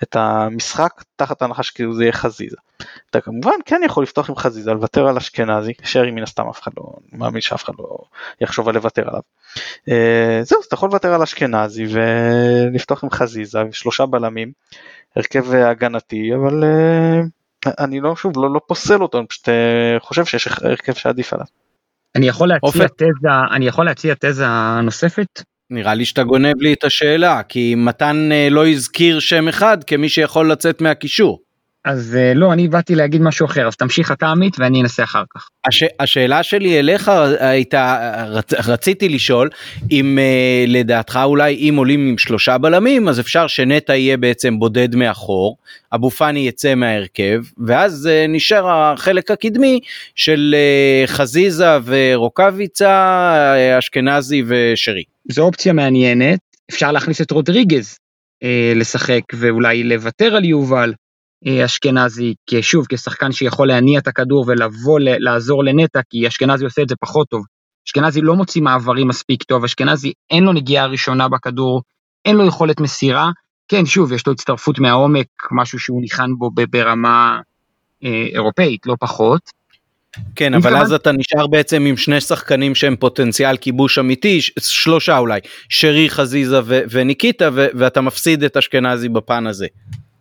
את המשחק תחת ההנחה שכאילו זה יהיה חזיזה. אתה כמובן כן יכול לפתוח עם חזיזה, לוותר על אשכנזי, שרי מן הסתם אף אחד לא מאמין שאף אחד לא יחשוב על לוותר עליו. אה, זהו, אז אתה יכול לוותר על אשכנזי ולפתוח עם חזיזה, שלושה בלמים, הרכב הגנתי, אבל אה, אני לא שוב לא, לא פוסל אותו אני פשוט אה, חושב שיש הרכב שעדיף עליו. אני יכול להציע תזה אני יכול להציע תזה נוספת. נראה לי שאתה גונב לי את השאלה כי מתן אה, לא הזכיר שם אחד כמי שיכול לצאת מהקישור. אז אה, לא, אני באתי להגיד משהו אחר, אז תמשיך אתה עמית ואני אנסה אחר כך. הש, השאלה שלי אליך הייתה, רצ, רציתי לשאול אם uh, לדעתך אולי אם עולים עם שלושה בלמים אז אפשר שנטע יהיה בעצם בודד מאחור, אבו פאני יצא מההרכב ואז uh, נשאר החלק הקדמי של חזיזה ורוקאביצה, אשכנזי ושרי. זו אופציה מעניינת, אפשר להכניס את רודריגז לשחק ואולי לוותר על יובל. אה, אשכנזי, שוב, כשחקן שיכול להניע את הכדור ולבוא לעזור לנטע, כי אשכנזי עושה את זה פחות טוב. אשכנזי לא מוציא מעברים מספיק טוב, אשכנזי אין לו נגיעה ראשונה בכדור, אין לו יכולת מסירה. כן, שוב, יש לו הצטרפות מהעומק, משהו שהוא ניחן בו ברמה אה, אירופאית, לא פחות. כן, אבל אז אתה נשאר בעצם עם שני שחקנים שהם פוטנציאל כיבוש אמיתי, שלושה אולי, שרי, חזיזה וניקיטה, ואתה מפסיד את אשכנזי בפן הזה.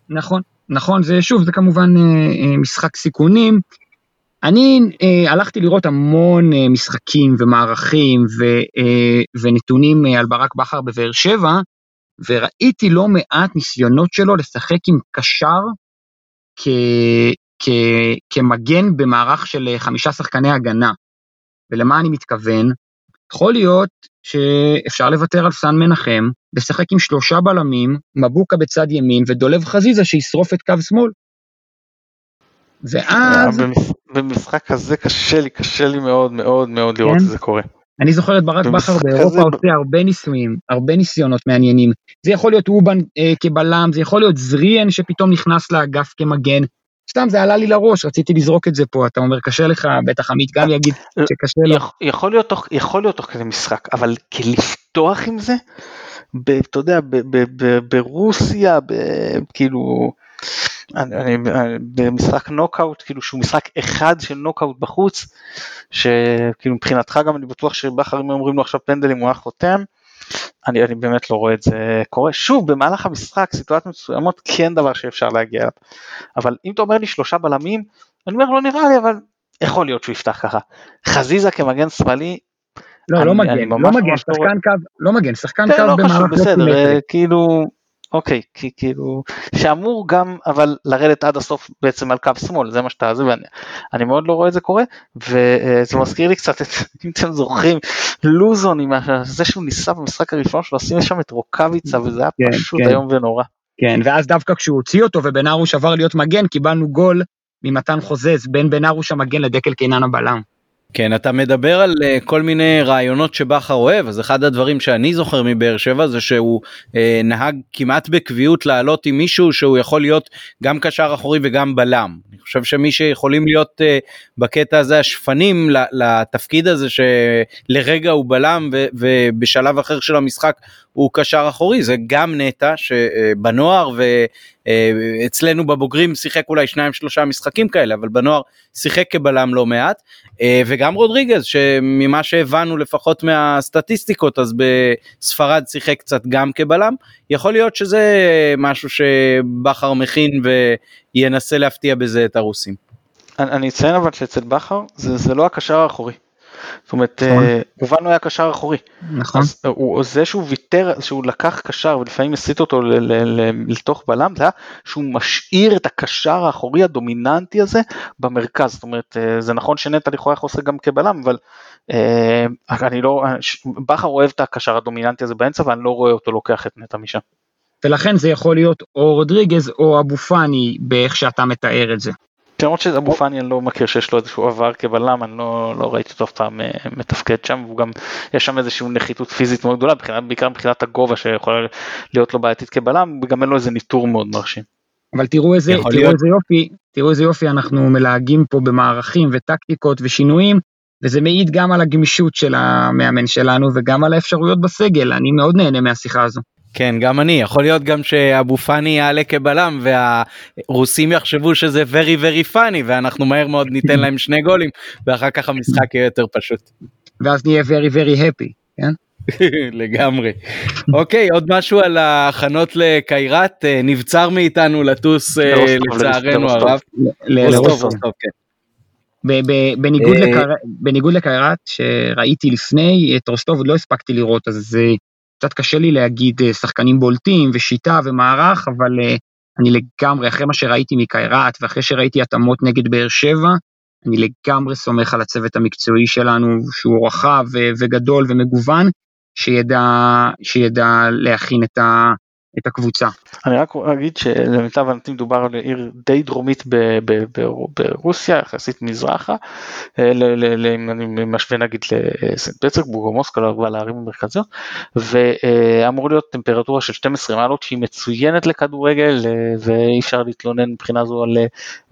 נכון, נכון, זה שוב, זה כמובן אה, אה, משחק סיכונים. אני אה, הלכתי לראות המון אה, משחקים ומערכים ו, אה, ונתונים אה, על ברק בכר בבאר שבע, וראיתי לא מעט ניסיונות שלו לשחק עם קשר כ, כ, כמגן במערך של אה, חמישה שחקני הגנה. ולמה אני מתכוון? יכול להיות שאפשר לוותר על סן מנחם, לשחק עם שלושה בלמים, מבוקה בצד ימין ודולב חזיזה שישרוף את קו שמאל. ואז... במשחק הזה קשה לי, קשה לי מאוד מאוד מאוד לראות כן? את זה קורה. אני זוכר את ברק בכר באירופה. עושה הרבה ניסויים, הרבה ניסיונות מעניינים. זה יכול להיות אובן אה, כבלם, זה יכול להיות זריאן שפתאום נכנס לאגף כמגן, סתם זה עלה לי לראש, רציתי לזרוק את זה פה, אתה אומר קשה לך, בטח עמית גם יגיד שקשה לו. יכול להיות תוך, יכול להיות תוך כדי משחק, אבל לפתוח עם זה, ב, אתה יודע, ב, ב, ב, ברוסיה, ב, כאילו, אני, אני, במשחק נוקאוט, כאילו שהוא משחק אחד של נוקאוט בחוץ, שכאילו מבחינתך גם אני בטוח שבכר אם אומרים לו עכשיו פנדלים הוא היה חותם. אני, אני באמת לא רואה את זה קורה. שוב, במהלך המשחק, סיטואציות מסוימות כן דבר שאפשר להגיע אליו. אבל אם אתה אומר לי שלושה בלמים, אני אומר לא נראה לי, אבל יכול להיות שהוא יפתח ככה. חזיזה כמגן שמאלי, לא, לא אני, לא מגן, לא מגן, שחקן קו, לא מגן, שחקן כן, קו לא במערך לא בסדר, אה, כאילו, אוקיי, כי כאילו, שאמור גם אבל לרדת עד הסוף בעצם על קו שמאל, זה מה שאתה, זה, ואני אני מאוד לא רואה את זה קורה, וזה מזכיר לי קצת את, <laughs> אם אתם זוכרים, לוזון עם זה שהוא ניסה במשחק הראשון שלו לשים שם את רוקאביצה וזה היה כן, פשוט כן. איום ונורא. כן, ואז דווקא כשהוא הוציא אותו ובן ארוש עבר להיות מגן, קיבלנו גול ממתן חוזז בין בן ארוש המגן לדקל קינן הבלם. כן, אתה מדבר על uh, כל מיני רעיונות שבכר אוהב, אז אחד הדברים שאני זוכר מבאר שבע זה שהוא uh, נהג כמעט בקביעות לעלות עם מישהו שהוא יכול להיות גם קשר אחורי וגם בלם. אני חושב שמי שיכולים להיות uh, בקטע הזה השפנים לתפקיד הזה שלרגע הוא בלם ו- ובשלב אחר של המשחק הוא קשר אחורי, זה גם נטע שבנוער ואצלנו בבוגרים שיחק אולי שניים שלושה משחקים כאלה, אבל בנוער שיחק כבלם לא מעט. וגם רודריגז שממה שהבנו לפחות מהסטטיסטיקות אז בספרד שיחק קצת גם כבלם יכול להיות שזה משהו שבכר מכין וינסה להפתיע בזה את הרוסים. אני אציין אבל שאצל בכר זה, זה לא הקשר האחורי. זאת אומרת, הובן לא היה קשר אחורי. נכון. אז הוא, זה שהוא ויתר, שהוא לקח קשר ולפעמים הסיט אותו ל, ל, ל, לתוך בלם, זה היה שהוא משאיר את הקשר האחורי הדומיננטי הזה במרכז. זאת אומרת, זה נכון שנטע לכאורה לעשות גם כבלם, אבל אה, אני לא, בכר אוהב את הקשר הדומיננטי הזה באמצע ואני לא רואה אותו לוקח את נטע משם. ולכן זה יכול להיות או רודריגז או אבו פאני באיך שאתה מתאר את זה. למרות שאבו פאני אני לא מכיר שיש לו איזשהו עבר כבלם, אני לא, לא ראיתי אותו אף פעם מתפקד שם, והוא גם, יש שם איזושהי נחיתות פיזית מאוד גדולה, מבחינת, בעיקר מבחינת הגובה שיכולה להיות לו בעייתית כבלם, וגם אין לו איזה ניטור מאוד מרשים. אבל תראו איזה, תראו להיות... איזה יופי, תראו איזה יופי אנחנו מלהגים פה במערכים וטקטיקות ושינויים, וזה מעיד גם על הגמישות של המאמן שלנו וגם על האפשרויות בסגל, אני מאוד נהנה מהשיחה הזו. כן גם אני יכול להיות גם שאבו פאני יעלה כבלם והרוסים יחשבו שזה very very funny ואנחנו מהר מאוד ניתן להם שני גולים ואחר כך המשחק יהיה יותר פשוט. ואז נהיה very very happy, כן? <laughs> לגמרי. אוקיי עוד משהו על ההכנות לקיירת נבצר מאיתנו לטוס לצערנו הרב. בניגוד לקיירת שראיתי לפני את רוסטוב עוד לא הספקתי לראות אז קצת קשה לי להגיד שחקנים בולטים ושיטה ומערך, אבל אני לגמרי, אחרי מה שראיתי מקיירת ואחרי שראיתי התאמות נגד באר שבע, אני לגמרי סומך על הצוות המקצועי שלנו, שהוא רחב וגדול ומגוון, שידע, שידע להכין את, ה, את הקבוצה. אני רק אגיד שלמיטב הבנתי מדובר על עיר די דרומית ברוסיה, יחסית מזרחה, אם אני משווה נגיד לסנט פטרסבורג או מוסקו, אבל לערים המרכזיות, ואמור להיות טמפרטורה של 12 מעלות שהיא מצוינת לכדורגל ואי אפשר להתלונן מבחינה זו על,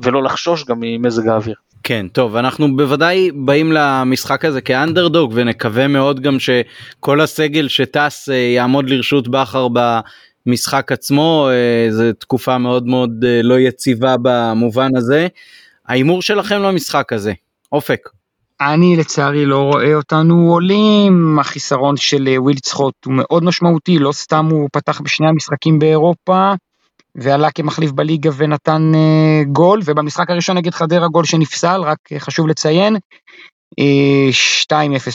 ולא לחשוש גם ממזג האוויר. כן טוב אנחנו בוודאי באים למשחק הזה כאנדרדוג ונקווה מאוד גם שכל הסגל שטס יעמוד לרשות בכר במשחק עצמו זו תקופה מאוד מאוד לא יציבה במובן הזה. ההימור שלכם למשחק הזה אופק. אני לצערי לא רואה אותנו עולים, החיסרון של וויל צחוט הוא מאוד משמעותי, לא סתם הוא פתח בשני המשחקים באירופה, ועלה כמחליף בליגה ונתן uh, גול, ובמשחק הראשון נגד חדרה גול שנפסל, רק uh, חשוב לציין, uh, 2-0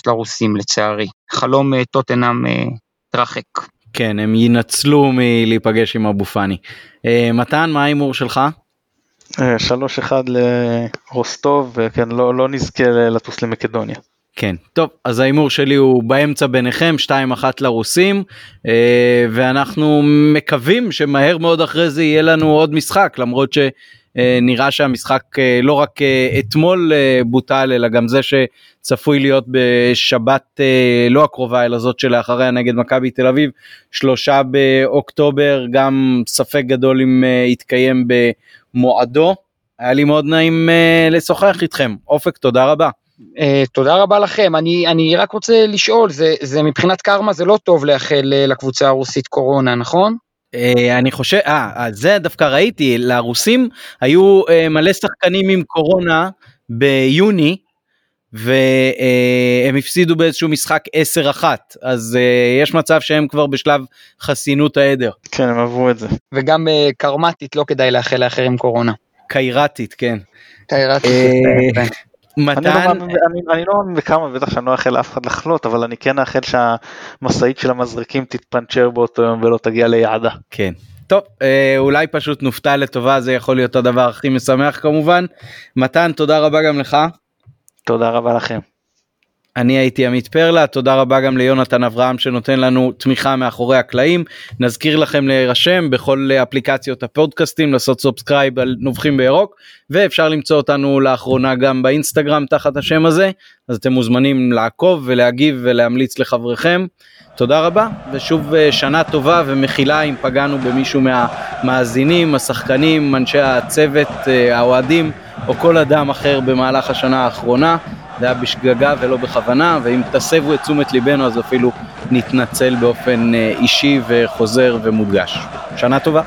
לרוסים לצערי, חלום uh, טוטנאם uh, תרחק. כן, הם ינצלו מלהיפגש עם אבו פאני. Uh, מתן, מה ההימור שלך? 3-1 לרוסטוב, וכן, לא, לא נזכה לטוס למקדוניה. כן טוב אז ההימור שלי הוא באמצע ביניכם 2-1 לרוסים ואנחנו מקווים שמהר מאוד אחרי זה יהיה לנו עוד משחק למרות שנראה שהמשחק לא רק אתמול בוטל אלא גם זה שצפוי להיות בשבת לא הקרובה אלא זאת שלאחריה נגד מכבי תל אביב שלושה באוקטובר גם ספק גדול אם יתקיים במועדו היה לי מאוד נעים לשוחח איתכם אופק תודה רבה. Uh, תודה רבה לכם, אני, אני רק רוצה לשאול, זה, זה מבחינת קרמה זה לא טוב לאחל לקבוצה הרוסית קורונה, נכון? Uh, אני חושב, אה, זה דווקא ראיתי, לרוסים היו uh, מלא שחקנים עם קורונה ביוני, והם uh, הפסידו באיזשהו משחק 10-1, אז יש מצב שהם כבר בשלב חסינות העדר. כן, הם עברו את זה. וגם קרמטית לא כדאי לאחל לאחרים קורונה. קיירתית, כן. קיירתית, מתן... אני, לא מאמין, אני, אני לא מאמין בכמה, בטח שאני לא אאחל לאף אחד לחלות, אבל אני כן אאחל שהמשאית של המזרקים תתפנצ'ר באותו יום ולא תגיע ליעדה. כן. טוב, אה, אולי פשוט נופתע לטובה, זה יכול להיות הדבר הכי משמח כמובן. מתן, תודה רבה גם לך. תודה רבה לכם. אני הייתי עמית פרלה, תודה רבה גם ליונתן אברהם שנותן לנו תמיכה מאחורי הקלעים. נזכיר לכם להירשם בכל אפליקציות הפודקאסטים, לעשות subscribe על נובחים בירוק, ואפשר למצוא אותנו לאחרונה גם באינסטגרם תחת השם הזה, אז אתם מוזמנים לעקוב ולהגיב ולהמליץ לחבריכם. תודה רבה, ושוב אה, שנה טובה ומחילה אם פגענו במישהו מהמאזינים, השחקנים, אנשי הצוות, אה, האוהדים, או כל אדם אחר במהלך השנה האחרונה. זה היה בשגגה ולא בכוונה, ואם תסבו את תשומת ליבנו אז אפילו נתנצל באופן אה, אישי וחוזר ומודגש. שנה טובה.